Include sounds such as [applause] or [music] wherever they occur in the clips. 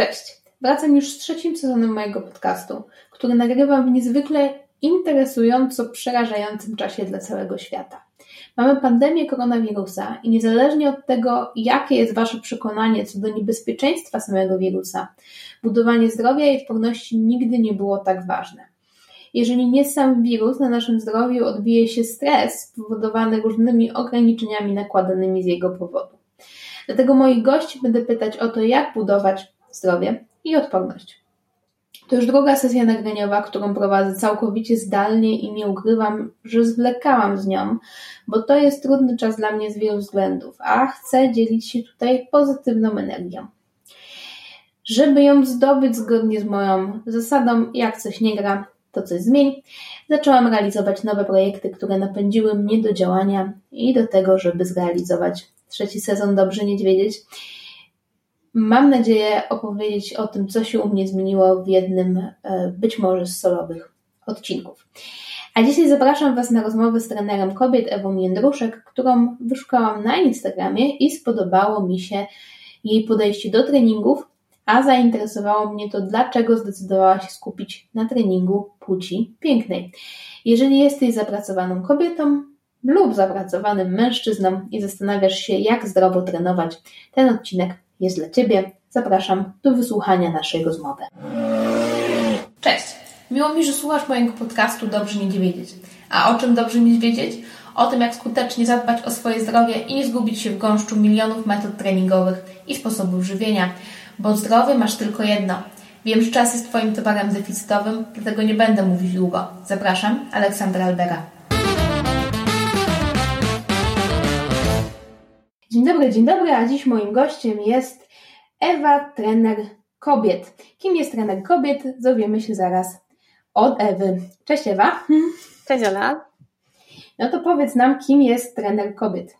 Cześć! Wracam już z trzecim sezonem mojego podcastu, który nagrywam w niezwykle interesująco przerażającym czasie dla całego świata. Mamy pandemię koronawirusa i niezależnie od tego, jakie jest Wasze przekonanie co do niebezpieczeństwa samego wirusa, budowanie zdrowia i odporności nigdy nie było tak ważne. Jeżeli nie sam wirus, na naszym zdrowiu odbije się stres spowodowany różnymi ograniczeniami nakładanymi z jego powodu. Dlatego moich gości będę pytać o to, jak budować zdrowie i odporność. To już druga sesja nagraniowa, którą prowadzę całkowicie zdalnie i nie ukrywam, że zwlekałam z nią, bo to jest trudny czas dla mnie z wielu względów, a chcę dzielić się tutaj pozytywną energią. Żeby ją zdobyć zgodnie z moją zasadą, jak coś nie gra, to coś zmień, zaczęłam realizować nowe projekty, które napędziły mnie do działania i do tego, żeby zrealizować trzeci sezon Dobrze Niedźwiedzieć. Mam nadzieję opowiedzieć o tym, co się u mnie zmieniło w jednym, e, być może z solowych odcinków. A dzisiaj zapraszam Was na rozmowę z trenerem kobiet Ewą Jędruszek, którą wyszukałam na Instagramie i spodobało mi się jej podejście do treningów, a zainteresowało mnie to, dlaczego zdecydowała się skupić na treningu płci pięknej. Jeżeli jesteś zapracowaną kobietą lub zapracowanym mężczyzną i zastanawiasz się, jak zdrowo trenować, ten odcinek jest dla Ciebie. Zapraszam do wysłuchania naszej rozmowy. Cześć! Miło mi, że słuchasz mojego podcastu Dobrze Nie Wiedzieć. A o czym dobrze nie wiedzieć? O tym, jak skutecznie zadbać o swoje zdrowie i nie zgubić się w gąszczu milionów metod treningowych i sposobów żywienia, bo zdrowie masz tylko jedno. Wiem, że czas jest Twoim towarem deficytowym, dlatego nie będę mówić długo. Zapraszam, Aleksandra Albera. Dzień dobry, dzień dobry, a dziś moim gościem jest Ewa, trener kobiet. Kim jest trener kobiet? Dowiemy się zaraz od Ewy. Cześć Ewa. Cześć Ola. No to powiedz nam, kim jest trener kobiet?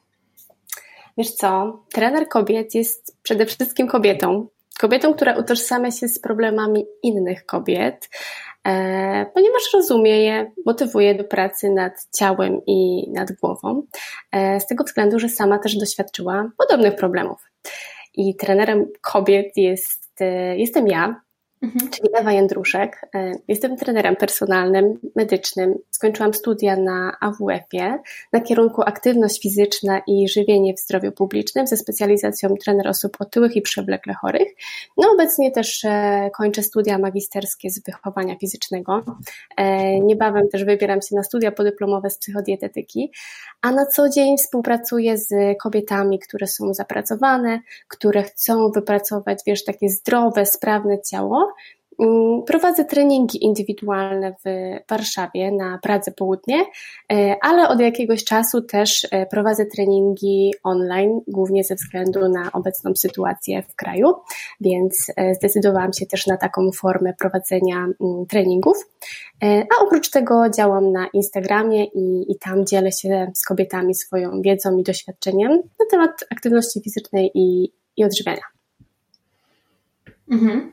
Wiesz co, trener kobiet jest przede wszystkim kobietą. Kobietą, która utożsamia się z problemami innych kobiet, ponieważ rozumie je, motywuje do pracy nad ciałem i nad głową, e, z tego względu, że sama też doświadczyła podobnych problemów. I trenerem kobiet jest, e, jestem ja, Mhm. czyli Ewa Jędruszek. E, jestem trenerem personalnym, medycznym. Skończyłam studia na AWF-ie na kierunku aktywność fizyczna i żywienie w zdrowiu publicznym ze specjalizacją trener osób otyłych i przewlekle chorych. No obecnie też e, kończę studia magisterskie z wychowania fizycznego. E, niebawem też wybieram się na studia podyplomowe z psychodietetyki, a na co dzień współpracuję z kobietami, które są zapracowane, które chcą wypracować, wiesz, takie zdrowe, sprawne ciało, prowadzę treningi indywidualne w Warszawie na Pradze Południe, e, ale od jakiegoś czasu też e, prowadzę treningi online, głównie ze względu na obecną sytuację w kraju, więc e, zdecydowałam się też na taką formę prowadzenia mm, treningów. A oprócz tego działam na Instagramie i, i tam dzielę się z kobietami swoją wiedzą i doświadczeniem na temat aktywności fizycznej i, i odżywiania. Mhm.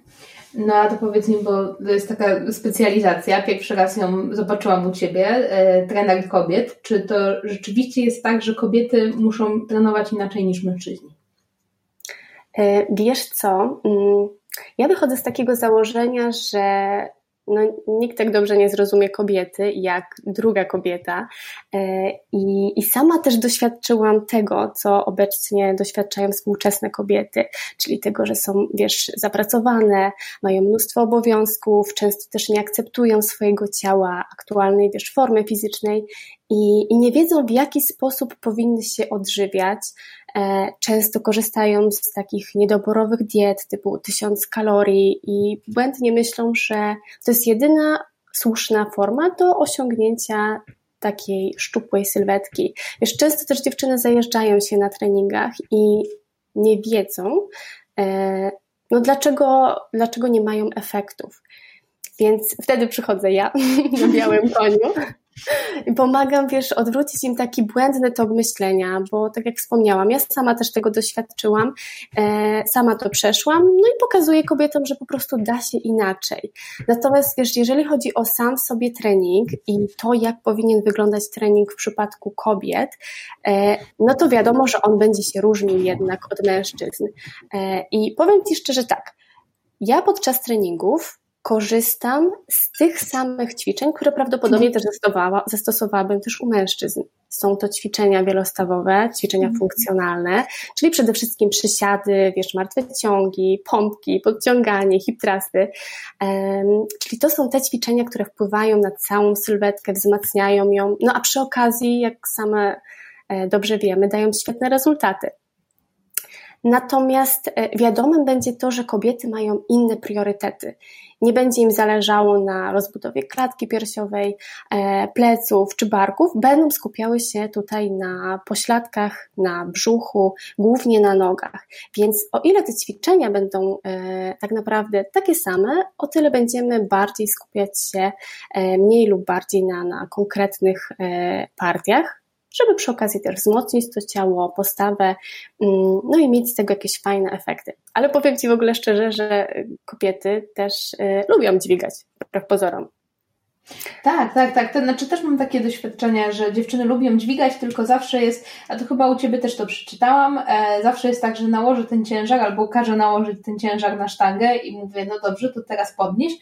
No a to powiedz mi, bo to jest taka specjalizacja, pierwszy raz ją zobaczyłam u Ciebie, e, trener kobiet. Czy to rzeczywiście jest tak, że kobiety muszą trenować inaczej niż mężczyźni? E, wiesz co? Mm, ja wychodzę z takiego założenia, że no, nikt tak dobrze nie zrozumie kobiety jak druga kobieta. E, I, I sama też doświadczyłam tego, co obecnie doświadczają współczesne kobiety, czyli tego, że są, wiesz, zapracowane, mają mnóstwo obowiązków, często też nie akceptują swojego ciała, aktualnej, wiesz, formy fizycznej i, i nie wiedzą, w jaki sposób powinny się odżywiać. E, często korzystają z takich niedoborowych diet typu 1000 kalorii i błędnie myślą, że to jest jedyna słuszna forma do osiągnięcia takiej szczupłej sylwetki. Wiesz, często też dziewczyny zajeżdżają się na treningach i nie wiedzą, e, no dlaczego, dlaczego nie mają efektów. Więc wtedy przychodzę ja [laughs] na białym koniu pomagam, wiesz, odwrócić im taki błędny tok myślenia, bo tak jak wspomniałam, ja sama też tego doświadczyłam, e, sama to przeszłam, no i pokazuję kobietom, że po prostu da się inaczej. Natomiast wiesz, jeżeli chodzi o sam sobie trening i to, jak powinien wyglądać trening w przypadku kobiet, e, no to wiadomo, że on będzie się różnił jednak od mężczyzn. E, I powiem Ci szczerze tak, ja podczas treningów korzystam z tych samych ćwiczeń, które prawdopodobnie też zastosowała, zastosowałabym też u mężczyzn. Są to ćwiczenia wielostawowe, ćwiczenia mhm. funkcjonalne, czyli przede wszystkim przysiady, wiesz, martwe ciągi, pompki, podciąganie, hip thrusty. Um, czyli to są te ćwiczenia, które wpływają na całą sylwetkę, wzmacniają ją, no a przy okazji, jak same e, dobrze wiemy, dają świetne rezultaty. Natomiast e, wiadomym będzie to, że kobiety mają inne priorytety. Nie będzie im zależało na rozbudowie klatki piersiowej, e, pleców czy barków, będą skupiały się tutaj na pośladkach, na brzuchu, głównie na nogach. Więc o ile te ćwiczenia będą e, tak naprawdę takie same, o tyle będziemy bardziej skupiać się mniej lub bardziej na, na konkretnych partiach żeby przy okazji też wzmocnić to ciało, postawę, mm, no i mieć z tego jakieś fajne efekty. Ale powiem Ci w ogóle szczerze, że kobiety też y, lubią dźwigać, wbrew pozorom. Tak, tak, tak. To znaczy też mam takie doświadczenia, że dziewczyny lubią dźwigać, tylko zawsze jest, a to chyba u Ciebie też to przeczytałam, e, zawsze jest tak, że nałożę ten ciężar albo każę nałożyć ten ciężar na sztangę i mówię, no dobrze, to teraz podnieś.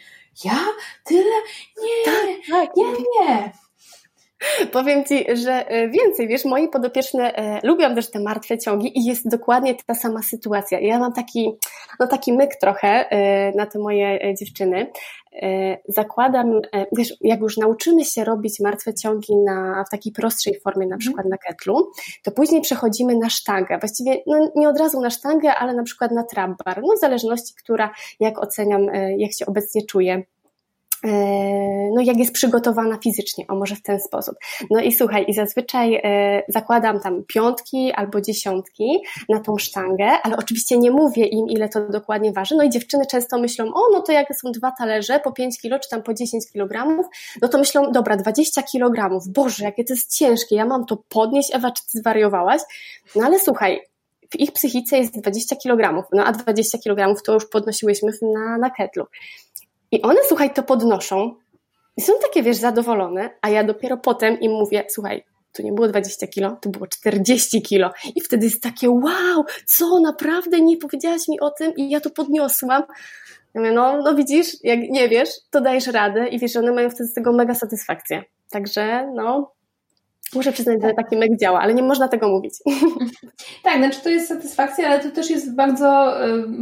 Ja? Tyle? Nie, tak, tak. nie, nie. Powiem Ci, że e, więcej, wiesz, moi podopieczne e, lubią też te martwe ciągi i jest dokładnie ta sama sytuacja. Ja mam taki, no taki myk trochę e, na te moje dziewczyny. Zakładam, wiesz, jak już nauczymy się robić martwe ciągi na, w takiej prostszej formie, na mhm. przykład na ketlu, to później przechodzimy na sztangę. Właściwie no, nie od razu na sztangę, ale na przykład na trap bar. No w zależności, która, jak oceniam, jak się obecnie czuję no jak jest przygotowana fizycznie, o może w ten sposób. No i słuchaj, i zazwyczaj e, zakładam tam piątki albo dziesiątki na tą sztangę, ale oczywiście nie mówię im, ile to dokładnie waży. No i dziewczyny często myślą, o no to jak są dwa talerze po 5 kilo, czy tam po 10 kilogramów, no to myślą, dobra, 20 kilogramów, Boże, jakie to jest ciężkie, ja mam to podnieść, Ewa, czy ty zwariowałaś? No ale słuchaj, w ich psychice jest 20 kg, no a 20 kg to już podnosiłyśmy na, na ketlu. I one, słuchaj, to podnoszą i są takie, wiesz, zadowolone, a ja dopiero potem im mówię, słuchaj, to nie było 20 kilo, to było 40 kilo. I wtedy jest takie, wow, co, naprawdę nie powiedziałaś mi o tym i ja to podniosłam. Ja mówię, no, no widzisz, jak nie wiesz, to dajesz radę i wiesz, one mają wtedy z tego mega satysfakcję. Także, no, Muszę przyznać, że taki mek działa, ale nie można tego mówić. [laughs] Tak, znaczy to jest satysfakcja, ale to też jest bardzo,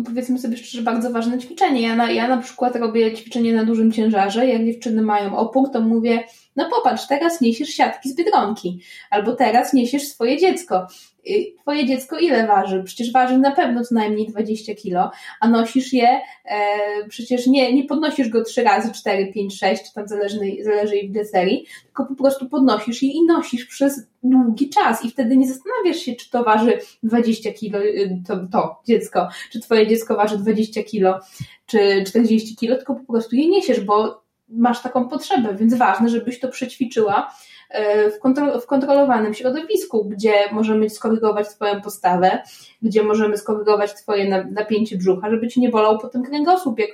powiedzmy sobie szczerze, bardzo ważne ćwiczenie. Ja na, ja na przykład robię ćwiczenie na dużym ciężarze. Jak dziewczyny mają opór, to mówię, no popatrz, teraz niesiesz siatki z biedronki, albo teraz niesiesz swoje dziecko. Y, twoje dziecko ile waży? Przecież waży na pewno co najmniej 20 kilo, a nosisz je, e, przecież nie, nie podnosisz go 3 razy, 4, 5, 6, czy tam zależy, zależy w serii, tylko po prostu podnosisz je i nosisz przez długi czas i wtedy nie zastanawiasz się, czy to waży 20 kilo, y, to, to dziecko, czy twoje dziecko waży 20 kilo, czy 40 kilo, tylko po prostu je niesiesz, bo masz taką potrzebę, więc ważne, żebyś to przećwiczyła e, w, kontro w kontrolowanym środowisku, gdzie możemy skorygować Twoją postawę, gdzie możemy skorygować Twoje napięcie brzucha, żeby Ci nie bolał potem kręgosłup, jak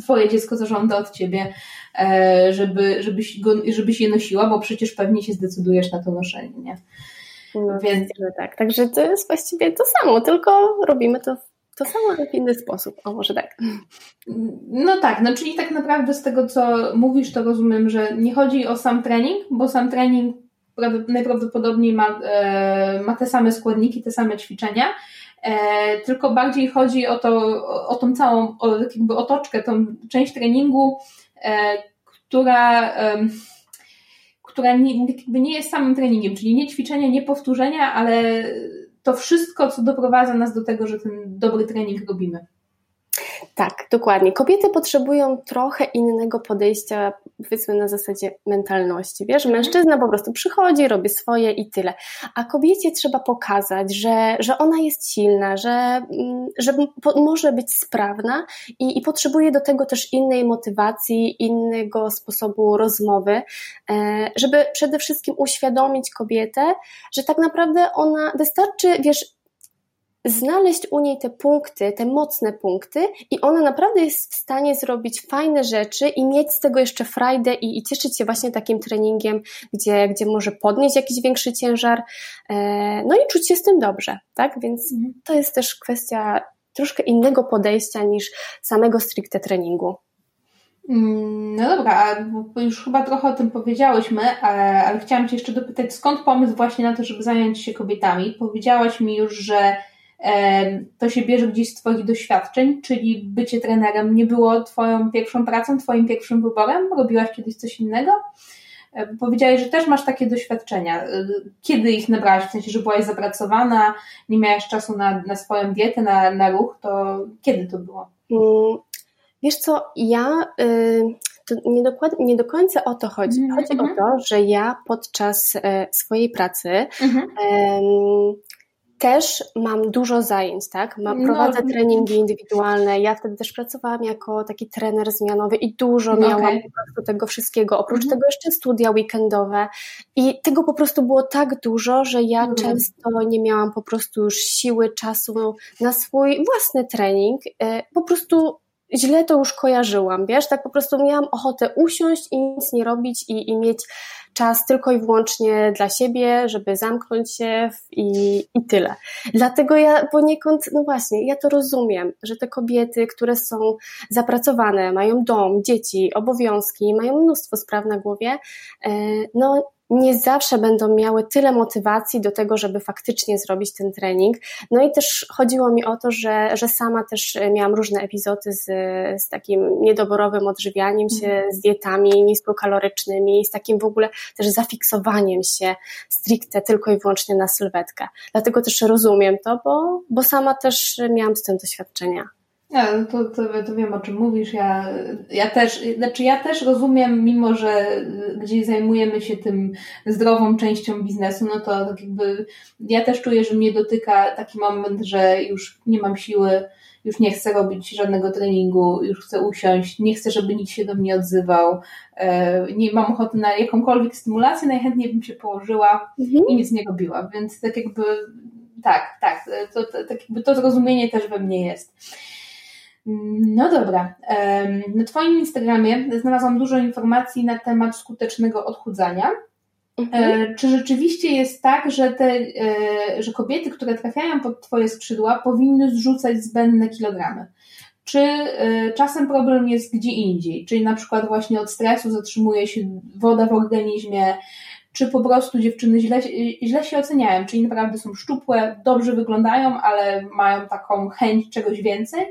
Twoje dziecko zażąda od Ciebie, e, żeby, żebyś, go, żebyś je nosiła, bo przecież pewnie się zdecydujesz na to noszenie, nie? No, Więc tak. Także to jest właściwie to samo, tylko robimy to w to samo, w inny sposób. O, może tak. No tak, no czyli tak naprawdę z tego, co mówisz, to rozumiem, że nie chodzi o sam trening, bo sam trening najprawdopodobniej ma, e, ma te same składniki, te same ćwiczenia, e, tylko bardziej chodzi o, to, o, tą całą o, jakby otoczkę, tą część treningu, e, która która nie, nie jest samym treningiem, czyli nie ćwiczenia, nie powtórzenia, ale to wszystko, co doprowadza nas do tego, że ten dobry trening robimy. Tak, dokładnie. Kobiety potrzebują trochę innego podejścia, powiedzmy na zasadzie mentalności. Wiesz, mhm. mężczyzna po prostu przychodzi, robi swoje i tyle. A kobiecie trzeba pokazać, że, że ona jest silna, że, mm, że może być sprawna i, i potrzebuje do tego też innej motywacji, innego sposobu rozmowy, e, żeby przede wszystkim uświadomić kobietę, że tak naprawdę ona wystarczy, wiesz, znaleźć u niej te punkty, te mocne punkty i ona naprawdę jest w stanie zrobić fajne rzeczy i mieć z tego jeszcze frajdę i, i cieszyć się właśnie takim treningiem, gdzie, gdzie może podnieść jakiś większy ciężar, e, no i czuć się z tym dobrze, tak? Więc mhm. to jest też kwestia troszkę innego podejścia niż samego stricte treningu. Mm, no dobra, już chyba trochę o tym powiedziałyśmy, ale chciałam Cię jeszcze dopytać, skąd pomysł właśnie na to, żeby zająć się kobietami? Powiedziałaś mi już, że to się bierze gdzieś z Twoich doświadczeń, czyli bycie trenerem nie było Twoją pierwszą pracą, Twoim pierwszym wyborem? Robiłaś kiedyś coś innego? Powiedziałaś, że też masz takie doświadczenia. Kiedy ich nabrałaś? W sensie, że byłaś zapracowana, nie miałaś czasu na, na swoją dietę, na, na ruch, to kiedy to było? Mm, wiesz co, ja y, to nie, nie do końca o to chodzi. Mm -hmm. Chodzi o mhm. to, że ja podczas e, swojej pracy mm -hmm też mam dużo zajęć, tak? Mam, no, prowadzę no. treningi indywidualne. Ja wtedy też pracowałam jako taki trener zmianowy i dużo no, miałam okay. po prostu tego wszystkiego. Oprócz mhm. tego jeszcze studia weekendowe. I tego po prostu było tak dużo, że ja mhm. często nie miałam po prostu już siły, czasu na swój własny trening. E, po prostu źle to już kojarzyłam, wiesz, tak po prostu miałam ochotę usiąść i nic nie robić i, i mieć czas tylko i wyłącznie dla siebie, żeby zamknąć się i, i tyle. Dlatego ja poniekąd, no właśnie, ja to rozumiem, że te kobiety, które są zapracowane, mają dom, dzieci, obowiązki, mają mnóstwo spraw na głowie, e, no nie zawsze będą miały tyle motywacji do tego, żeby faktycznie zrobić ten trening. No i też chodziło mi o to, że, że sama też miałam różne epizody z, z takim niedoborowym odżywianiem się, mhm. z dietami niskokalorycznymi, z takim w ogóle też zafiksowaniem się stricte tylko i wyłącznie na sylwetkę. Dlatego też rozumiem to, bo, bo sama też miałam z tym doświadczenia. Ja, no to, to, to wiem o czym mówisz. Ja, ja też, znaczy ja też rozumiem, mimo że gdzieś zajmujemy się tym zdrową częścią biznesu, no to tak jakby ja też czuję, że mnie dotyka taki moment, że już nie mam siły, już nie chcę robić żadnego treningu, już chcę usiąść, nie chcę, żeby nikt się do mnie odzywał, e, nie mam ochoty na jakąkolwiek stymulację, najchętniej bym się położyła mhm. i nic nie robiła, więc tak jakby tak, tak, to, to, tak jakby to zrozumienie też we mnie jest. No dobra. Na Twoim Instagramie znalazłam dużo informacji na temat skutecznego odchudzania. Mhm. E, czy rzeczywiście jest tak, że, te, e, że kobiety, które trafiają pod Twoje skrzydła, powinny zrzucać zbędne kilogramy? Czy e, czasem problem jest gdzie indziej? Czyli na przykład właśnie od stresu zatrzymuje się woda w organizmie, czy po prostu dziewczyny źle, źle się oceniają, czyli naprawdę są szczupłe, dobrze wyglądają, ale mają taką chęć czegoś więcej,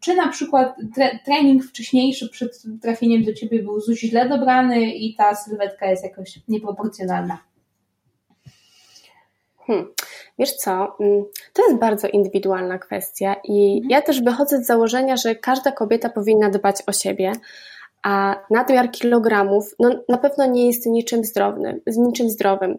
czy na przykład tre trening wcześniejszy przed trafieniem do ciebie był źle dobrany i ta sylwetka jest jakoś nieproporcjonalna? Hmm. Wiesz co, mm, to jest bardzo indywidualna kwestia i ja też wychodzę z założenia, że każda kobieta powinna dbać o siebie, a nadmiar kilogramów no, na pewno nie jest niczym zdrowym, niczym zdrowym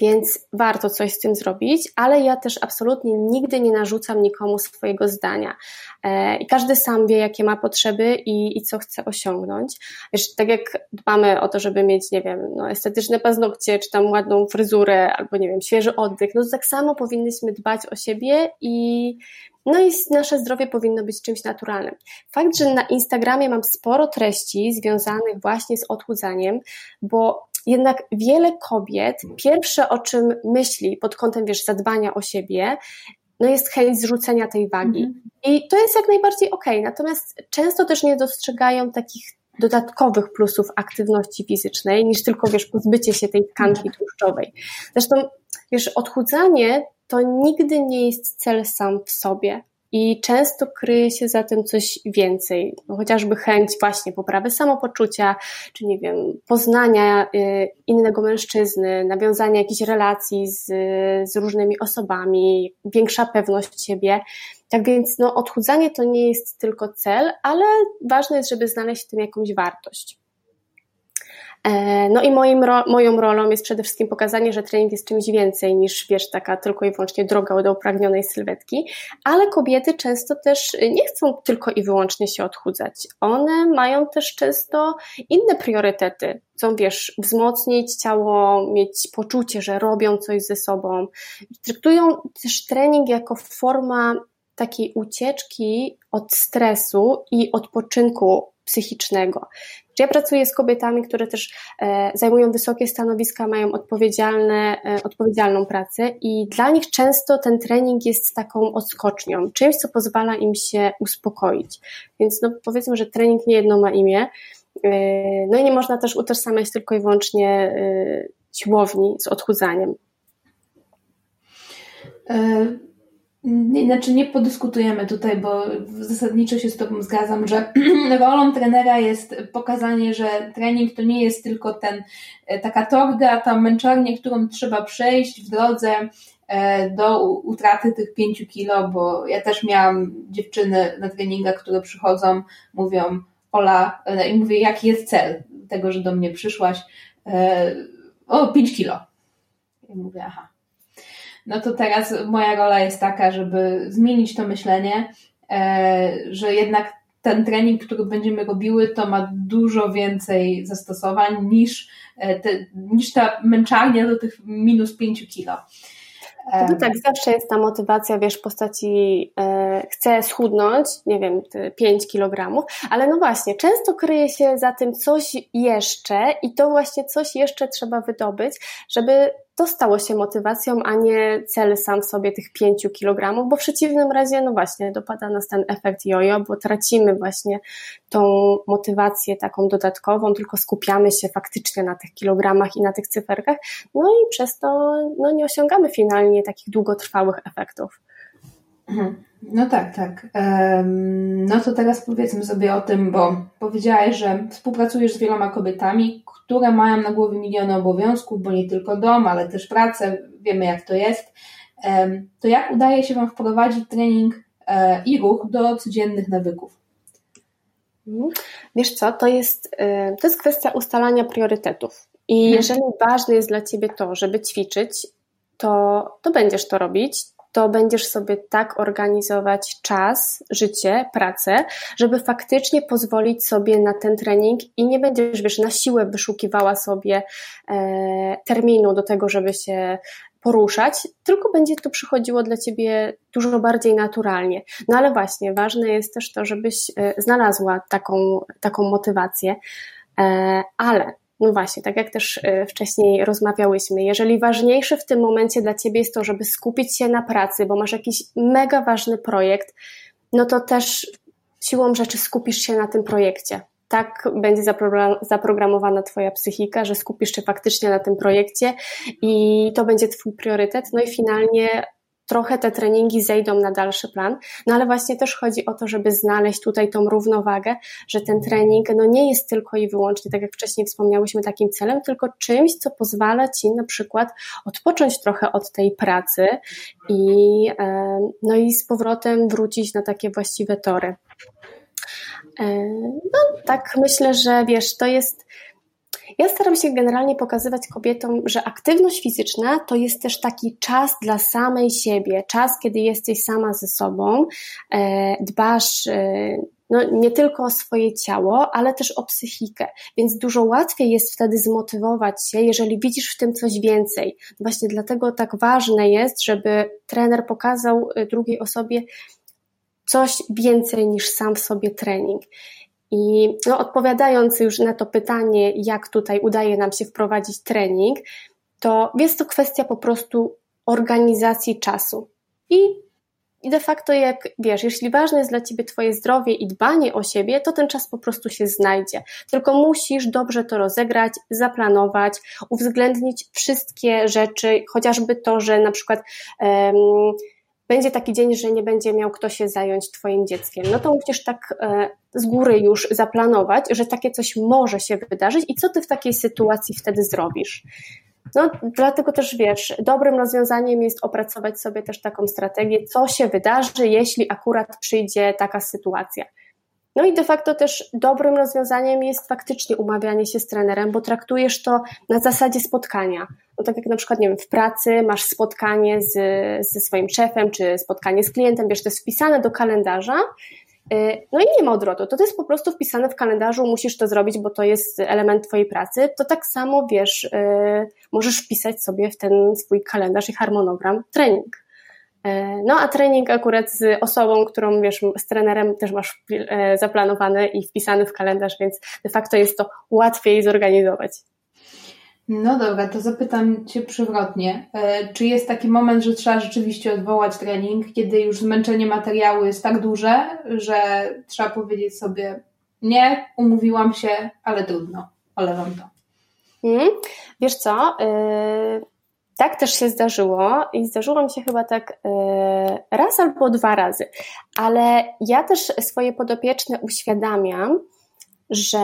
więc warto coś z tym zrobić, ale ja też absolutnie nigdy nie narzucam nikomu swojego zdania. E, I każdy sam wie, jakie ma potrzeby i, i co chce osiągnąć. Wiesz, tak jak dbamy o to, żeby mieć, nie wiem, no, estetyczne paznokcie, czy tam ładną fryzurę, albo nie wiem, świeży oddech, no to tak samo powinnyśmy dbać o siebie i no i nasze zdrowie powinno być czymś naturalnym. Fakt, że na Instagramie mam sporo treści związanych właśnie z odchudzaniem, bo jednak wiele kobiet, pierwsze o czym myśli pod kątem, wiesz, zadbania o siebie, no jest chęć zrzucenia tej wagi. Mhm. I to jest jak najbardziej okej. Okay. Natomiast często też nie dostrzegają takich dodatkowych plusów aktywności fizycznej, niż tylko, wiesz, pozbycie się tej tkanki tłuszczowej. Zresztą, wiesz, odchudzanie to nigdy nie jest cel sam w sobie. I często kryje się za tym coś więcej, no chociażby chęć właśnie poprawy samopoczucia, czy nie wiem, poznania y, innego mężczyzny, nawiązania jakichś relacji z, z różnymi osobami, większa pewność siebie. Tak więc no, odchudzanie to nie jest tylko cel, ale ważne jest, żeby znaleźć w tym jakąś wartość. E, no i moim, moją rolą jest przede wszystkim pokazanie, że trening jest czymś więcej niż, wiesz, taka tylko i wyłącznie droga do upragnionej sylwetki, ale kobiety często też nie chcą tylko i wyłącznie się odchudzać. One mają też często inne priorytety. Chcą, wiesz, wzmocnić ciało, mieć poczucie, że robią coś ze sobą. Traktują też trening jako forma takiej ucieczki od stresu i odpoczynku psychicznego. Czy ja pracuję z kobietami, które też e, zajmują wysokie stanowiska, mają odpowiedzialne, e, odpowiedzialną pracę i dla nich często ten trening jest taką odskocznią, czymś, co pozwala im się uspokoić. Więc no, powiedzmy, że trening nie jedno ma imię. E, no i nie można też utożsamiać tylko i wyłącznie siłowni z odchudzaniem. E, znaczy nie podyskutujemy tutaj, bo zasadniczo się z Tobą zgadzam, że [clears throat] rolą trenera jest pokazanie, że trening to nie jest tylko ten, e, taka torga, ta męczarnia, którą trzeba przejść w drodze e, do utraty tych pięciu kilo, bo ja też miałam dziewczyny na treningach, które przychodzą, mówią Ola, i mówię, jaki jest cel tego, że do mnie przyszłaś? O, pięć kilo. I mówię, aha, no to teraz moja rola jest taka, żeby zmienić to myślenie, e, że jednak ten trening, który będziemy robiły, to ma dużo więcej zastosowań niż, e, te, niż ta męczarnia do tych minus 5 kilo. No tak, zawsze jest ta motywacja, wiesz, w postaci e, chcę schudnąć, nie wiem, 5 kg, ale no właśnie, często kryje się za tym coś jeszcze i to właśnie coś jeszcze trzeba wydobyć, żeby to stało się motywacją, a nie cel sam sobie tych 5 kg, bo w przeciwnym razie, no właśnie, dopada nas ten efekt jojo, bo tracimy właśnie tą motywację taką dodatkową, tylko skupiamy się faktycznie na tych kilogramach i na tych cyferkach, no i przez to no, nie osiągamy finalnie takich długotrwałych efektów. Mhm. No tak, tak. No to teraz powiedzmy sobie o tym, bo powiedziałaś, że współpracujesz z wieloma kobietami, które mają na głowie miliony obowiązków, bo nie tylko dom, ale też pracę, wiemy jak to jest. To jak udaje się Wam wprowadzić trening e, i ruch do codziennych nawyków? Wiesz co, to jest, e, to jest kwestia ustalania priorytetów. I mhm. jeżeli ważne jest dla Ciebie to, żeby ćwiczyć, to, to będziesz to robić, to będziesz sobie tak organizować czas, życie, pracę, żeby faktycznie pozwolić sobie na ten trening i nie będziesz, wiesz, na siłę wyszukiwała sobie e, terminu do tego, żeby się poruszać, tylko będzie to przychodziło dla ciebie dużo bardziej naturalnie. No ale właśnie, ważne jest też to, żebyś e, znalazła taką, taką motywację, e, ale no właśnie, tak jak też e, wcześniej rozmawiałyśmy, jeżeli ważniejsze w tym momencie dla ciebie jest to, żeby skupić się na pracy, bo masz jakiś mega ważny projekt, no to też siłą rzeczy skupisz się na tym projekcie. Tak będzie zaprogramowana Twoja psychika, że skupisz się faktycznie na tym projekcie i to będzie Twój priorytet. No i finalnie trochę te treningi zejdą na dalszy plan, no ale właśnie też chodzi o to, żeby znaleźć tutaj tą równowagę, że ten trening no nie jest tylko i wyłącznie, tak jak wcześniej wspomniałyśmy, takim celem, tylko czymś, co pozwala Ci na przykład odpocząć trochę od tej pracy i, no i z powrotem wrócić na takie właściwe tory. No tak myślę, że wiesz, to jest ja staram się generalnie pokazywać kobietom, że aktywność fizyczna to jest też taki czas dla samej siebie, czas, kiedy jesteś sama ze sobą, e, dbasz e, no, nie tylko o swoje ciało, ale też o psychikę. Więc dużo łatwiej jest wtedy zmotywować się, jeżeli widzisz w tym coś więcej. Właśnie dlatego tak ważne jest, żeby trener pokazał e, drugiej osobie coś więcej niż sam w sobie trening. I no, odpowiadając już na to pytanie, jak tutaj udaje nam się wprowadzić trening, to jest to kwestia po prostu organizacji czasu. I, I de facto, jak wiesz, jeśli ważne jest dla ciebie Twoje zdrowie i dbanie o siebie, to ten czas po prostu się znajdzie. Tylko musisz dobrze to rozegrać, zaplanować, uwzględnić wszystkie rzeczy, chociażby to, że na przykład. Um, będzie taki dzień, że nie będzie miał kto się zająć Twoim dzieckiem, no to musisz tak e, z góry już zaplanować, że takie coś może się wydarzyć i co Ty w takiej sytuacji wtedy zrobisz. No, dlatego też wiesz, dobrym rozwiązaniem jest opracować sobie też taką strategię, co się wydarzy, jeśli akurat przyjdzie taka sytuacja. No i de facto też dobrym rozwiązaniem jest faktycznie umawianie się z trenerem, bo traktujesz to na zasadzie spotkania. No tak jak na przykład, nie wiem, w pracy masz spotkanie z, ze swoim szefem, czy spotkanie z klientem, wiesz, to jest wpisane do kalendarza, y, no i nie ma odwrotu. To, to jest po prostu wpisane w kalendarzu, musisz to zrobić, bo to jest element Twojej pracy. To tak samo wiesz, yy, możesz wpisać sobie w ten swój kalendarz i harmonogram trening. E, no a trening akurat z osobą, którą wiesz, z trenerem też masz e, zaplanowany i wpisany w kalendarz, więc de facto jest to łatwiej zorganizować. No dobra, to zapytam Cię przewrotnie. E, czy jest taki moment, że trzeba rzeczywiście odwołać trening, kiedy już zmęczenie materiału jest tak duże, że trzeba powiedzieć sobie, nie, umówiłam się, ale trudno, olewam to. Hmm. Wiesz co? Yy, tak też się zdarzyło i zdarzyło mi się chyba tak yy, raz albo dwa razy, ale ja też swoje podopieczne uświadamiam, że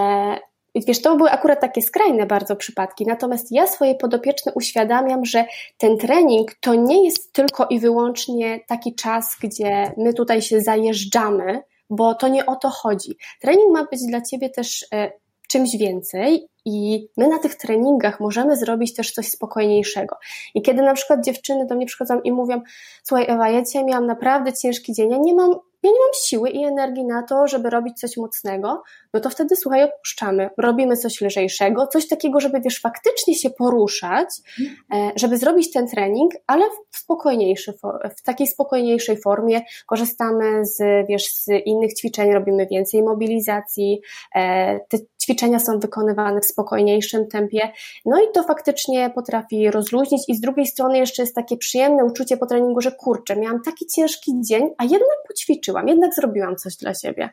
Wiesz, to były akurat takie skrajne bardzo przypadki, natomiast ja swoje podopieczne uświadamiam, że ten trening to nie jest tylko i wyłącznie taki czas, gdzie my tutaj się zajeżdżamy, bo to nie o to chodzi. Trening ma być dla ciebie też e, czymś więcej i my na tych treningach możemy zrobić też coś spokojniejszego. I kiedy na przykład dziewczyny do mnie przychodzą i mówią, słuchaj Ewa, ja dzisiaj miałam naprawdę ciężki dzień, ja nie mam, ja nie mam siły i energii na to, żeby robić coś mocnego, no to wtedy słuchaj, odpuszczamy. Robimy coś lżejszego, coś takiego, żeby wiesz, faktycznie się poruszać, e, żeby zrobić ten trening, ale w spokojniejszy, w takiej spokojniejszej formie. Korzystamy z, wiesz, z innych ćwiczeń, robimy więcej mobilizacji, e, te ćwiczenia są wykonywane w spokojniejszym tempie, no i to faktycznie potrafi rozluźnić i z drugiej strony jeszcze jest takie przyjemne uczucie po treningu, że kurczę, miałam taki ciężki dzień, a jednak poćwiczyłam, jednak zrobiłam coś dla siebie.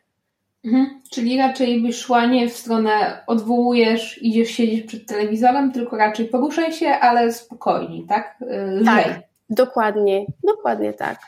Mhm. Czyli raczej byś szła nie w stronę odwołujesz, idziesz siedzieć przed telewizorem, tylko raczej poruszaj się, ale spokojniej, tak? Lżej. Tak, dokładnie, dokładnie tak.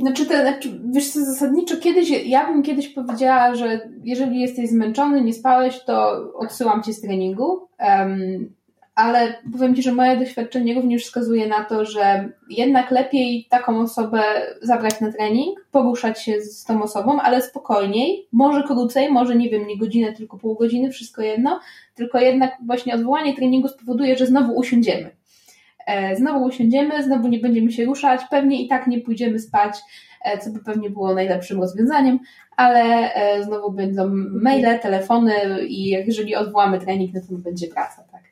Znaczy, te, znaczy, wiesz co, zasadniczo kiedyś, ja bym kiedyś powiedziała, że jeżeli jesteś zmęczony, nie spałeś, to odsyłam cię z treningu. Um, ale powiem Ci, że moje doświadczenie również wskazuje na to, że jednak lepiej taką osobę zabrać na trening, poruszać się z tą osobą, ale spokojniej, może krócej, może nie wiem, nie godzinę, tylko pół godziny, wszystko jedno, tylko jednak właśnie odwołanie treningu spowoduje, że znowu usiądziemy. E, znowu usiądziemy, znowu nie będziemy się ruszać, pewnie i tak nie pójdziemy spać, e, co by pewnie było najlepszym rozwiązaniem, ale e, znowu będą maile, telefony i jeżeli odwołamy trening, no to będzie praca, tak.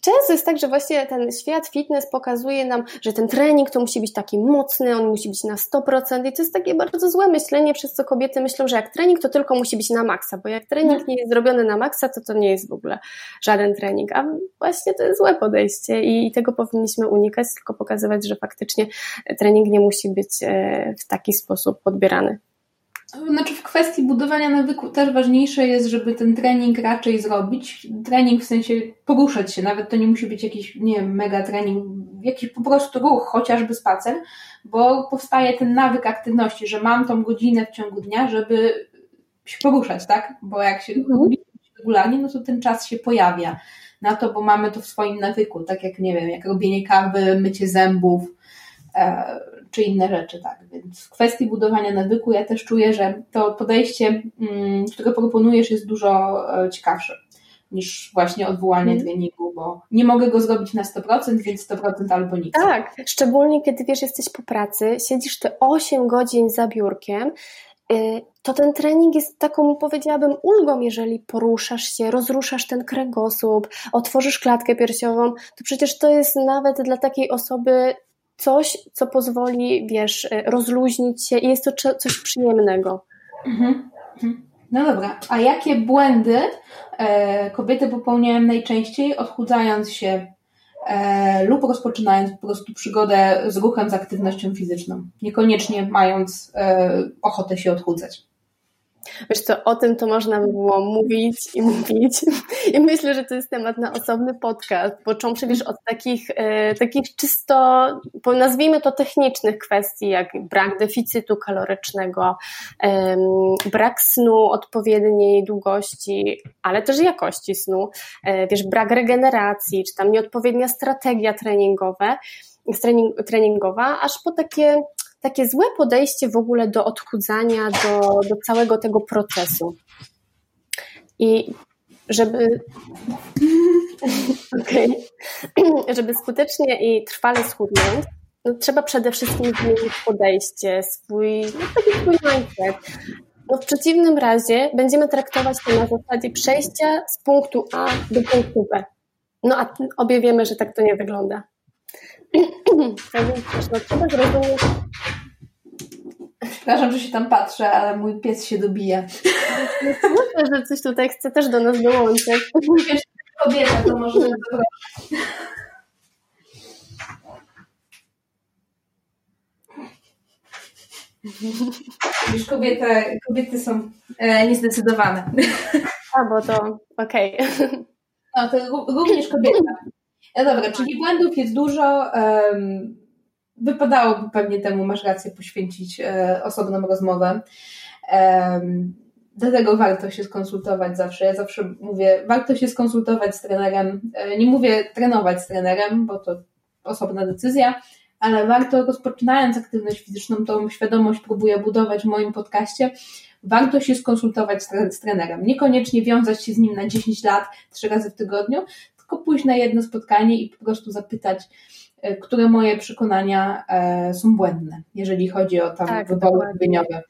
Często jest tak, że właśnie ten świat fitness pokazuje nam, że ten trening to musi być taki mocny, on musi być na 100% i to jest takie bardzo złe myślenie, przez co kobiety myślą, że jak trening to tylko musi być na maksa, bo jak trening nie jest zrobiony na maksa, to to nie jest w ogóle żaden trening, a właśnie to jest złe podejście i tego powinniśmy unikać, tylko pokazywać, że faktycznie trening nie musi być e, w taki sposób odbierany. Znaczy w kwestii budowania nawyku też ważniejsze jest, żeby ten trening raczej zrobić. Trening w sensie poruszać się, nawet to nie musi być jakiś, nie wiem, mega trening, jakiś po prostu ruch, chociażby spacer, bo powstaje ten nawyk aktywności, że mam tą godzinę w ciągu dnia, żeby się poruszać, tak? Bo jak się mhm. regularnie, no to ten czas się pojawia na to, bo mamy to w swoim nawyku, tak jak, nie wiem, jak robienie kawy, mycie zębów, czy inne rzeczy, tak. Więc w kwestii budowania nawyku ja też czuję, że to podejście, mm, które proponujesz, jest dużo e, ciekawsze niż właśnie odwołanie mm. treningu, bo nie mogę go zrobić na 100%, więc 100% albo nic. Tak, szczególnie kiedy wiesz, jesteś po pracy, siedzisz te 8 godzin za biurkiem, y, to ten trening jest taką, powiedziałabym, ulgą, jeżeli poruszasz się, rozruszasz ten kręgosłup, otworzysz klatkę piersiową, to przecież to jest nawet dla takiej osoby coś, co pozwoli, wiesz, e, rozluźnić się i jest to coś przyjemnego. Mhm. mhm. No dobra, a jakie błędy e, kobiety popełniają najczęściej, odchudzając się e, lub rozpoczynając po prostu przygodę z ruchem, z aktywnością fizyczną, niekoniecznie mając e, ochotę się odchudzać? Wiesz co, o tym to można by było mówić i mówić. I myślę, że to jest temat na osobny podcast, począwszy wiesz od takich, e, takich czysto, nazwijmy to technicznych kwestii, jak brak deficytu kalorycznego, e, brak snu odpowiedniej długości, ale też jakości snu, e, wiesz, brak regeneracji, czy tam nieodpowiednia strategia treningowa, trening, treningowa, aż po takie takie złe podejście w ogóle do odchudzania, do, do całego tego procesu. I żeby, [laughs] okay. [clears throat] żeby skutecznie i trwale schudnąć, no, trzeba przede wszystkim zmienić podejście, swój, no, taki swój mindset. No, w przeciwnym razie będziemy traktować to na zasadzie przejścia z punktu A do punktu B. No a obie wiemy, że tak to nie wygląda. No, trzeba zrozumieć. Przepraszam, że się tam patrzę, ale mój pies się dobija. Myślę, że coś tutaj chce też do nas dołączyć. Wiesz, kobieta to może [laughs] Wiesz, kobieta, kobiety są e, niezdecydowane. A, bo to okej. Okay. No, to również kobieta. No dobra, czyli błędów jest dużo. Wypadałoby pewnie temu, masz rację, poświęcić e, osobną rozmowę. Dlatego warto się skonsultować zawsze. Ja zawsze mówię, warto się skonsultować z trenerem. E, nie mówię trenować z trenerem, bo to osobna decyzja, ale warto rozpoczynając aktywność fizyczną, tą świadomość próbuję budować w moim podcaście, warto się skonsultować z, trenerem. Niekoniecznie wiązać się z nim na 10 lat, trzy razy w tygodniu, tylko pójść na jedno spotkanie i po prostu zapytać, e, które moje przekonania e, są błędne, jeżeli chodzi o tam tak, wybory żywieniowe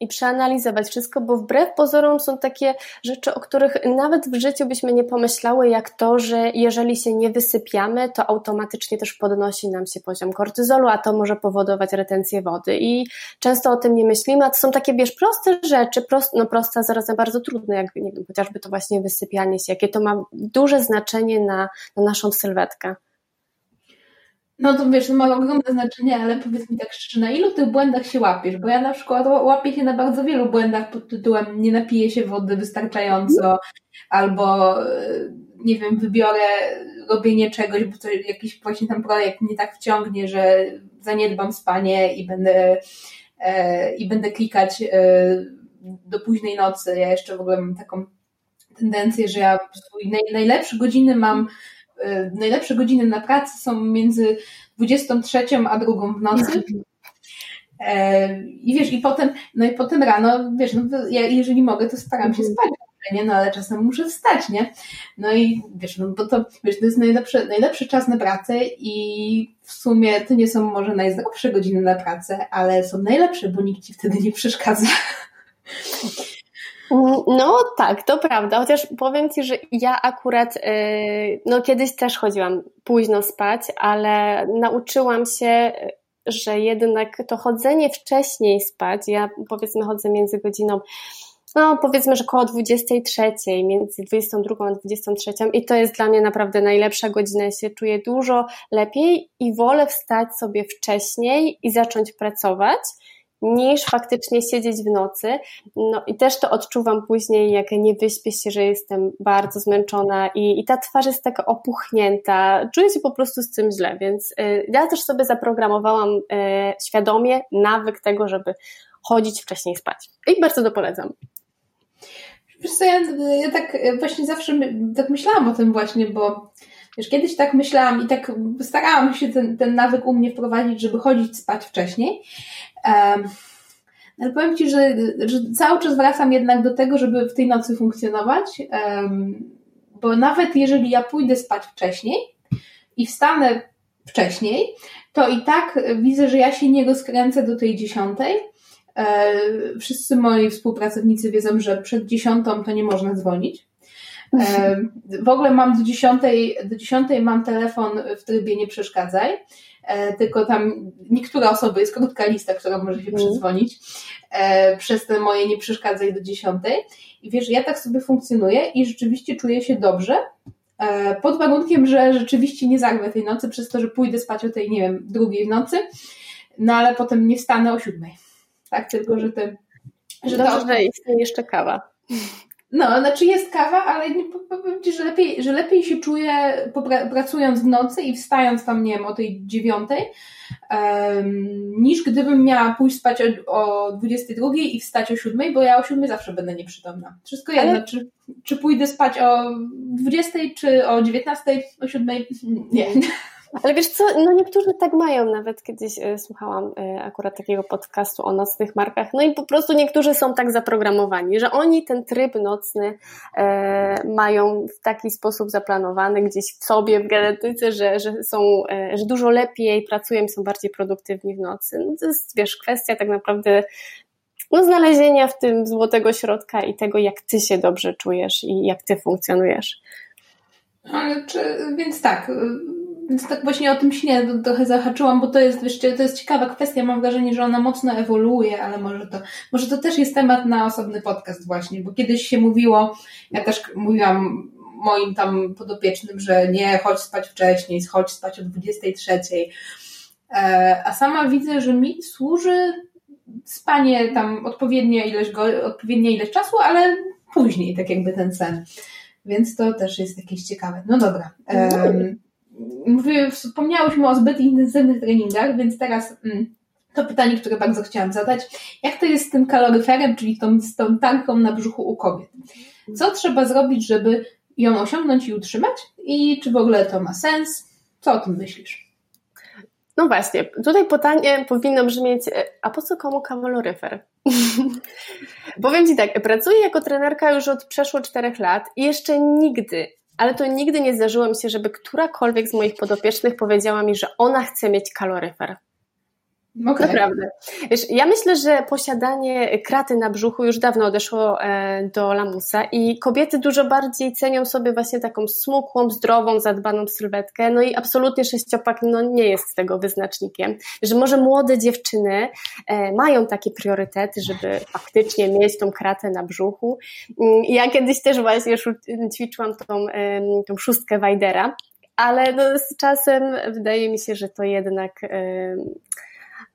i przeanalizować wszystko, bo wbrew pozorom są takie rzeczy, o których nawet w życiu byśmy nie pomyślały, jak to, że jeżeli się nie wysypiamy, to automatycznie też podnosi nam się poziom kortyzolu, a to może powodować retencję wody. I często o tym nie myślimy, a to są takie, wiesz, proste rzeczy, prost, no proste, a zarazem bardzo trudne, jak nie wiem, chociażby to właśnie wysypianie się, jakie to ma duże znaczenie na, na naszą sylwetkę. No to wiesz, ma ogromne znaczenie, ale powiedz mi tak szczerze, na ilu tych błędach się łapiesz? Bo ja na przykład łapię się na bardzo wielu błędach pod tytułem nie napiję się wody wystarczająco, albo nie wiem, wybiorę robienie czegoś, bo to jakiś właśnie tam projekt mnie tak wciągnie, że zaniedbam spanie i będę e, i będę klikać e, do późnej nocy. Ja jeszcze w ogóle mam taką tendencję, że ja naj, najlepsze godziny mam najlepsze godziny na pracy są między 23 a drugą w nocy. Mhm. E, I wiesz, i potem, no i potem rano, wiesz, no ja jeżeli mogę, to staram się mhm. spać, nie? No ale czasem muszę wstać, nie? No i wiesz, no bo to, wiesz, to jest najlepszy, najlepszy czas na pracę i w sumie to nie są może najzdrowsze godziny na pracę, ale są najlepsze, bo nikt ci wtedy nie przeszkadza. No tak, to prawda, chociaż powiem Ci, że ja akurat y, no kiedyś też chodziłam późno spać, ale nauczyłam się, że jednak to chodzenie wcześniej spać, ja powiedzmy chodzę między godziną no powiedzmy, że około 23, między 22 a 23 i to jest dla mnie naprawdę najlepsza godzina, ja się czuję dużo lepiej i wolę wstać sobie wcześniej i zacząć pracować, niż faktycznie siedzieć w nocy. No i też to odczuwam później, jak nie wyśpię się, że jestem bardzo zmęczona i, i ta twarz jest taka opuchnięta. Czuję się po prostu z tym źle, więc y, ja też sobie zaprogramowałam y, świadomie nawyk tego, żeby chodzić wcześniej spać. I bardzo to polecam. Wiesz co, ja, ja tak właśnie zawsze tak myślałam o tym właśnie, bo Wiesz, kiedyś tak myślałam i tak starałam się ten, ten nawyk u mnie wprowadzić, żeby chodzić spać wcześniej. Um, ale powiem Ci, że, że cały czas wracam jednak do tego, żeby w tej nocy funkcjonować, um, bo nawet jeżeli ja pójdę spać wcześniej i wstanę wcześniej, to i tak widzę, że ja się nie rozkręcę do tej dziesiątej. E, wszyscy moi współpracownicy wiedzą, że przed dziesiątą to nie można dzwonić. W ogóle mam do dziesiątej, do dziesiątej mam telefon w trybie nie przeszkadzaj, e, tylko tam niektóre osoby, jest krótka lista, która może się mhm. przydzwonić e, przez te moje nie przeszkadzaj do dziesiątej. I wiesz, ja tak sobie funkcjonuję i rzeczywiście czuję się dobrze, e, pod warunkiem, że rzeczywiście nie zarwę tej nocy przez to, że pójdę spać o tej, nie wiem, drugiej w nocy, no ale potem nie wstanę o siódmej. Tak, tylko, że ty... Że Dobrze, to... że istnieje jeszcze kawa. No, znaczy jest kawa, ale powiem Ci, że lepiej, że lepiej się czuję pracując w nocy i wstając tam, nie wiem, o tej dziewiątej, um, niż gdybym miała pójść spać o, o 22 i wstać o 7, bo ja o 7 zawsze będę nieprzytomna. Wszystko jedno, ale... czy, czy pójdę spać o 20, czy o 19, o 7, nie. Ale wiesz co, no niektórzy tak mają, nawet kiedyś e, słuchałam e, akurat takiego podcastu o nocnych markach, no i po prostu niektórzy są tak zaprogramowani, że oni ten tryb nocny e, mają w taki sposób zaplanowany gdzieś w sobie, w genetyce, że, że są, że dużo lepiej pracują są bardziej produktywni w nocy. No to jest, wiesz, kwestia tak naprawdę no, znalezienia w tym złotego środka i tego, jak ty się dobrze czujesz i jak ty funkcjonujesz. Ale czy, więc tak, Więc tak właśnie o tym śnie trochę zahaczyłam, bo to jest, wiesz, to jest ciekawa kwestia. Mam wrażenie, że ona mocno ewoluuje, ale może to, może to też jest temat na osobny podcast właśnie, bo kiedyś się mówiło, ja też mówiłam moim tam podopiecznym, że nie, chodź spać wcześniej, chodź spać o 23. E, a sama widzę, że mi służy spanie tam odpowiednia ilość, odpowiednia ilość czasu, ale później, tak jakby ten sen. Więc to też jest jakieś ciekawe. No dobra. Um, mówię, wspomniałyśmy o zbyt intensywnych treningach, więc teraz mm, to pytanie, które bardzo chciałam zadać. Jak to jest z tym kaloryferem, czyli tą, z tą tanką na brzuchu u kobiet? Co trzeba zrobić, żeby ją osiągnąć i utrzymać? I czy w ogóle to ma sens? Co o tym myślisz? No właśnie, tutaj pytanie powinno brzmieć, e, a po co komu kaloryfer? [laughs] Powiem Ci tak, pracuję jako trenerka już od przeszło czterech lat i jeszcze nigdy, ale to nigdy nie zdarzyło mi się, żeby którakolwiek z moich podopiecznych powiedziała mi, że ona chce mieć kaloryfer. Okay. Naprawdę. Wiesz, ja myślę, że posiadanie kraty na brzuchu już dawno odeszło e, do lamusa i kobiety dużo bardziej cenią sobie właśnie taką smukłą, zdrową, zadbaną sylwetkę. No i absolutnie sześciopak no, nie jest tego wyznacznikiem. Że może młode dziewczyny e, mają takie priorytety, żeby faktycznie mieć tą kratę na brzuchu. Mm, ja kiedyś też właśnie już ćwiczyłam tą, tą szóstkę Wajdera, ale no, z czasem wydaje mi się, że to jednak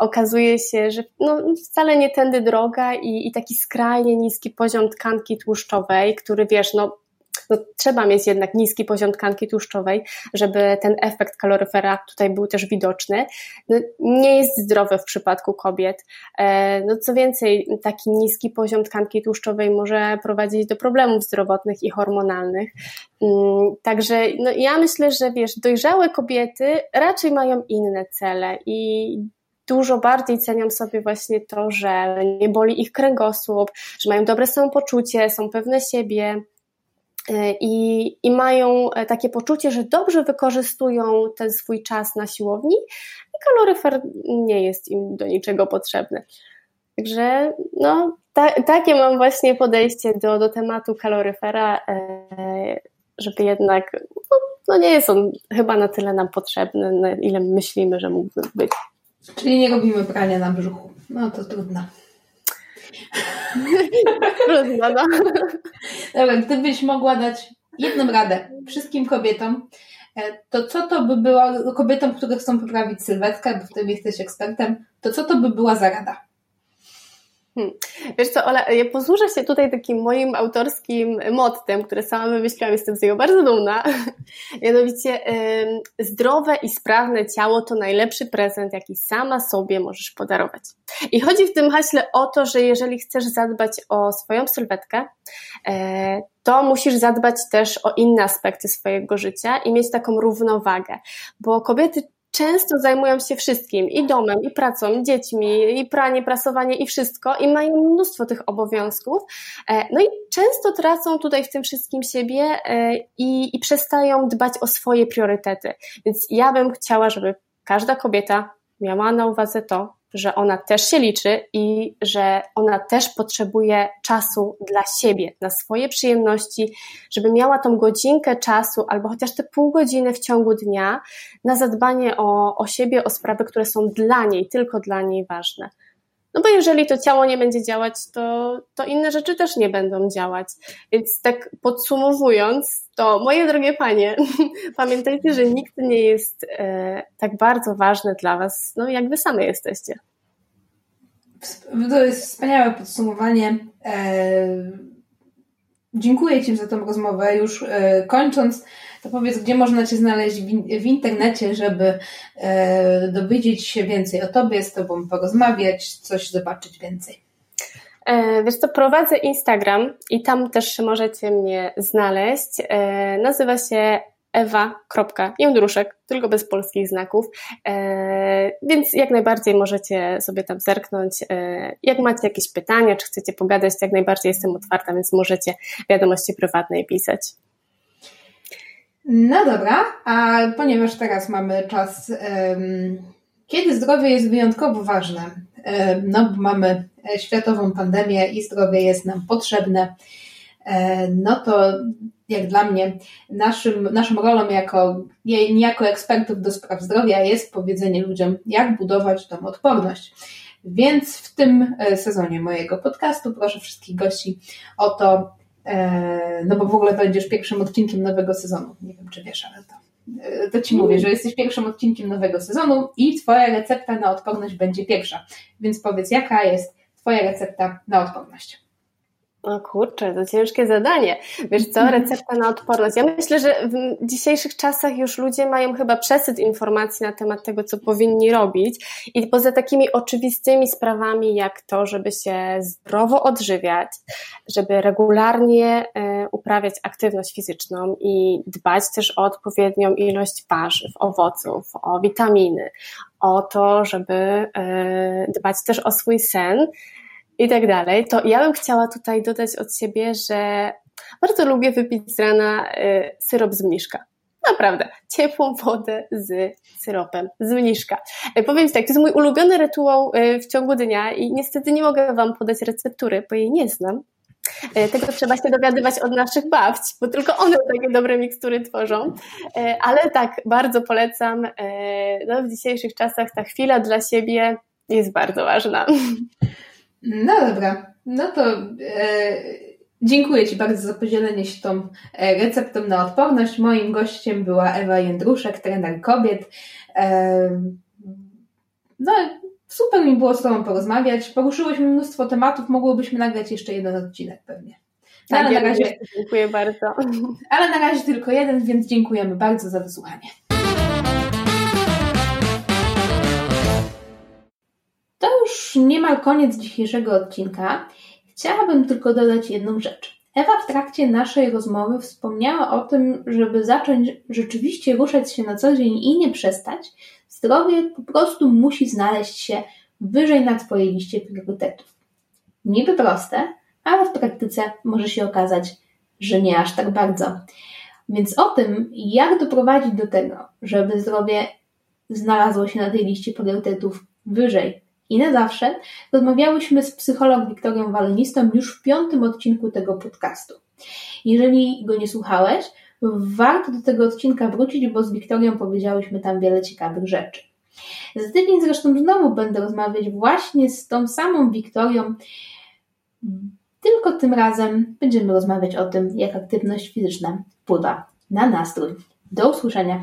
okazuje się, że no, wcale nie tędy droga i, i taki skrajnie niski poziom tkanki tłuszczowej, który wiesz, no no, trzeba mieć jednak niski poziom tkanki tłuszczowej, żeby ten efekt kaloryfera tutaj był też widoczny. No, nie jest zdrowy w przypadku kobiet. E, no, co więcej, taki niski poziom tkanki tłuszczowej może prowadzić do problemów zdrowotnych i hormonalnych. Mm, także no, ja myślę, że wiesz, dojrzałe kobiety raczej mają inne cele i dużo bardziej cenią sobie właśnie to, że nie boli ich kręgosłup, że mają dobre samopoczucie, są pewne siebie. E, I, I mają e, takie poczucie, że dobrze wykorzystują ten swój czas na siłowni i kaloryfer nie jest im do niczego potrzebny. Także no, ta, takie mam właśnie podejście do, do tematu kaloryfera, e, żeby jednak, no, no nie jest on chyba na tyle nam potrzebny, na ile myślimy, że mógłby być. Czyli nie robimy prania na brzuchu. No to trudno. trudno, no. Dobra, gdybyś mogła dać jedną radę wszystkim kobietom, e, to co to by była, kobietom, które chcą poprawić sylwetkę, bo w tym jesteś ekspertem, to co to by była za rada? Hmm. Wiesz co, Ola, ja posłużę się tutaj takim moim autorskim mottem, które sama wymyśliłam, jestem z niego bardzo dumna. [laughs] Mianowicie, zdrowe i sprawne ciało to najlepszy prezent, jaki sama sobie możesz podarować. I chodzi w tym haśle o to, że jeżeli chcesz zadbać o swoją sylwetkę, e, to musisz zadbać też o inne aspekty swojego życia i mieć taką równowagę, bo kobiety często zajmują się wszystkim, i domem, i pracą, i dziećmi, i pranie, prasowanie, i wszystko, i mają mnóstwo tych obowiązków. E, no i często tracą tutaj w tym wszystkim siebie e, i, i przestają dbać o swoje priorytety. Więc ja bym chciała, żeby każda kobieta miała na uwadze to, że ona też się liczy i że ona też potrzebuje czasu dla siebie, na swoje przyjemności, żeby miała tą godzinkę czasu albo chociaż te pół godziny w ciągu dnia na zadbanie o, o siebie, o sprawy, które są dla niej, tylko dla niej ważne. No bo jeżeli to ciało nie będzie działać, to, to inne rzeczy też nie będą działać. Więc tak podsumowując, to moje drogie panie, [laughs] pamiętajcie, że nikt nie jest e, tak bardzo ważny dla was, no jak wy same jesteście. To jest wspaniałe podsumowanie. E, dziękuję Ci za tą rozmowę. Już e, kończąc, to powiedz, gdzie można Cię znaleźć w, internecie, żeby e, dowiedzieć się więcej o Tobie, z Tobą porozmawiać, coś zobaczyć więcej. E, wiesz co, prowadzę Instagram i tam też możecie mnie znaleźć. E, nazywa się ewa.jędruszek, tylko bez polskich znaków, e, więc jak najbardziej możecie sobie tam zerknąć. E, jak macie jakieś pytania, czy chcecie pogadać, jak najbardziej jestem otwarta, więc możecie wiadomości prywatnej pisać. No dobra, a ponieważ teraz mamy czas, kiedy zdrowie jest wyjątkowo ważne, no mamy światową pandemię i zdrowie jest nam potrzebne, no to jak dla mnie naszym, naszą rolą jako, niejako ekspertów do spraw zdrowia jest powiedzenie ludziom, jak budować tą odporność. Więc w tym sezonie mojego podcastu proszę wszystkich gości o to, no bo w ogóle będziesz pierwszym odcinkiem nowego sezonu. Nie wiem, czy wiesz, ale to to Ci mówię, że jesteś pierwszym odcinkiem nowego sezonu i Twoja recepta na odporność będzie pierwsza. Więc powiedz, jaka jest Twoja recepta na odporność? O kurczę, to ciężkie zadanie. Wiesz co, mhm. recepta na odporność. Ja myślę, że w dzisiejszych czasach już ludzie mają chyba przesyt informacji na temat tego, co powinni robić. I poza takimi oczywistymi sprawami, jak to, żeby się zdrowo odżywiać, żeby regularnie e, uprawiać aktywność fizyczną i dbać też o odpowiednią ilość warzyw, owoców, o witaminy, o to, żeby e, dbać też o swój sen, i tak dalej, to ja bym chciała tutaj dodać od siebie, że bardzo lubię wypić z rana y, syrop z mniszka. Naprawdę, ciepłą wodę z syropem, z mniszka. Y, powiem Ci tak, to jest mój ulubiony rytuał y, w ciągu dnia i niestety nie mogę Wam podać receptury, bo jej nie znam. Tego trzeba się dowiadywać od naszych babci, bo tylko one takie dobre mikstury tworzą. Ale tak, bardzo polecam. No, w dzisiejszych czasach ta chwila dla siebie jest bardzo ważna. [laughs] No dobra, no to e, dziękuję Ci bardzo za podzielenie się tą e, receptą na odporność. Moim gościem była Ewa Jędruszek, trener kobiet. E, no, super mi było z Tobą porozmawiać. Poruszyłyśmy mnóstwo tematów, mogłybyśmy nagrać jeszcze jeden odcinek pewnie. No, tak, ale na razie, dziękuję bardzo. Ale na razie tylko jeden, więc dziękujemy bardzo za wysłuchanie. Niemal koniec dzisiejszego odcinka. Chciałabym tylko dodać jedną rzecz. Ewa w trakcie naszej rozmowy wspomniała o tym, żeby zacząć rzeczywiście ruszać się na co dzień i nie przestać. Zdrowie po prostu musi znaleźć się wyżej na Twojej liście priorytetów. Niby proste, ale w praktyce może się okazać, że nie aż tak bardzo. Więc o tym, jak doprowadzić do tego, żeby zdrowie znalazło się na tej liście priorytetów wyżej i na zawsze rozmawiałyśmy z psycholog Wiktorią Walenistą już w piątym odcinku tego podcastu. Jeżeli go nie słuchałeś, warto do tego odcinka wrócić, bo z Wiktorią powiedziałyśmy tam wiele ciekawych rzeczy. Za tydzień zresztą znowu będę rozmawiać właśnie z tą samą Wiktorią, tylko tym razem będziemy rozmawiać o tym, jak aktywność fizyczna wpływa na nastrój. Do usłyszenia.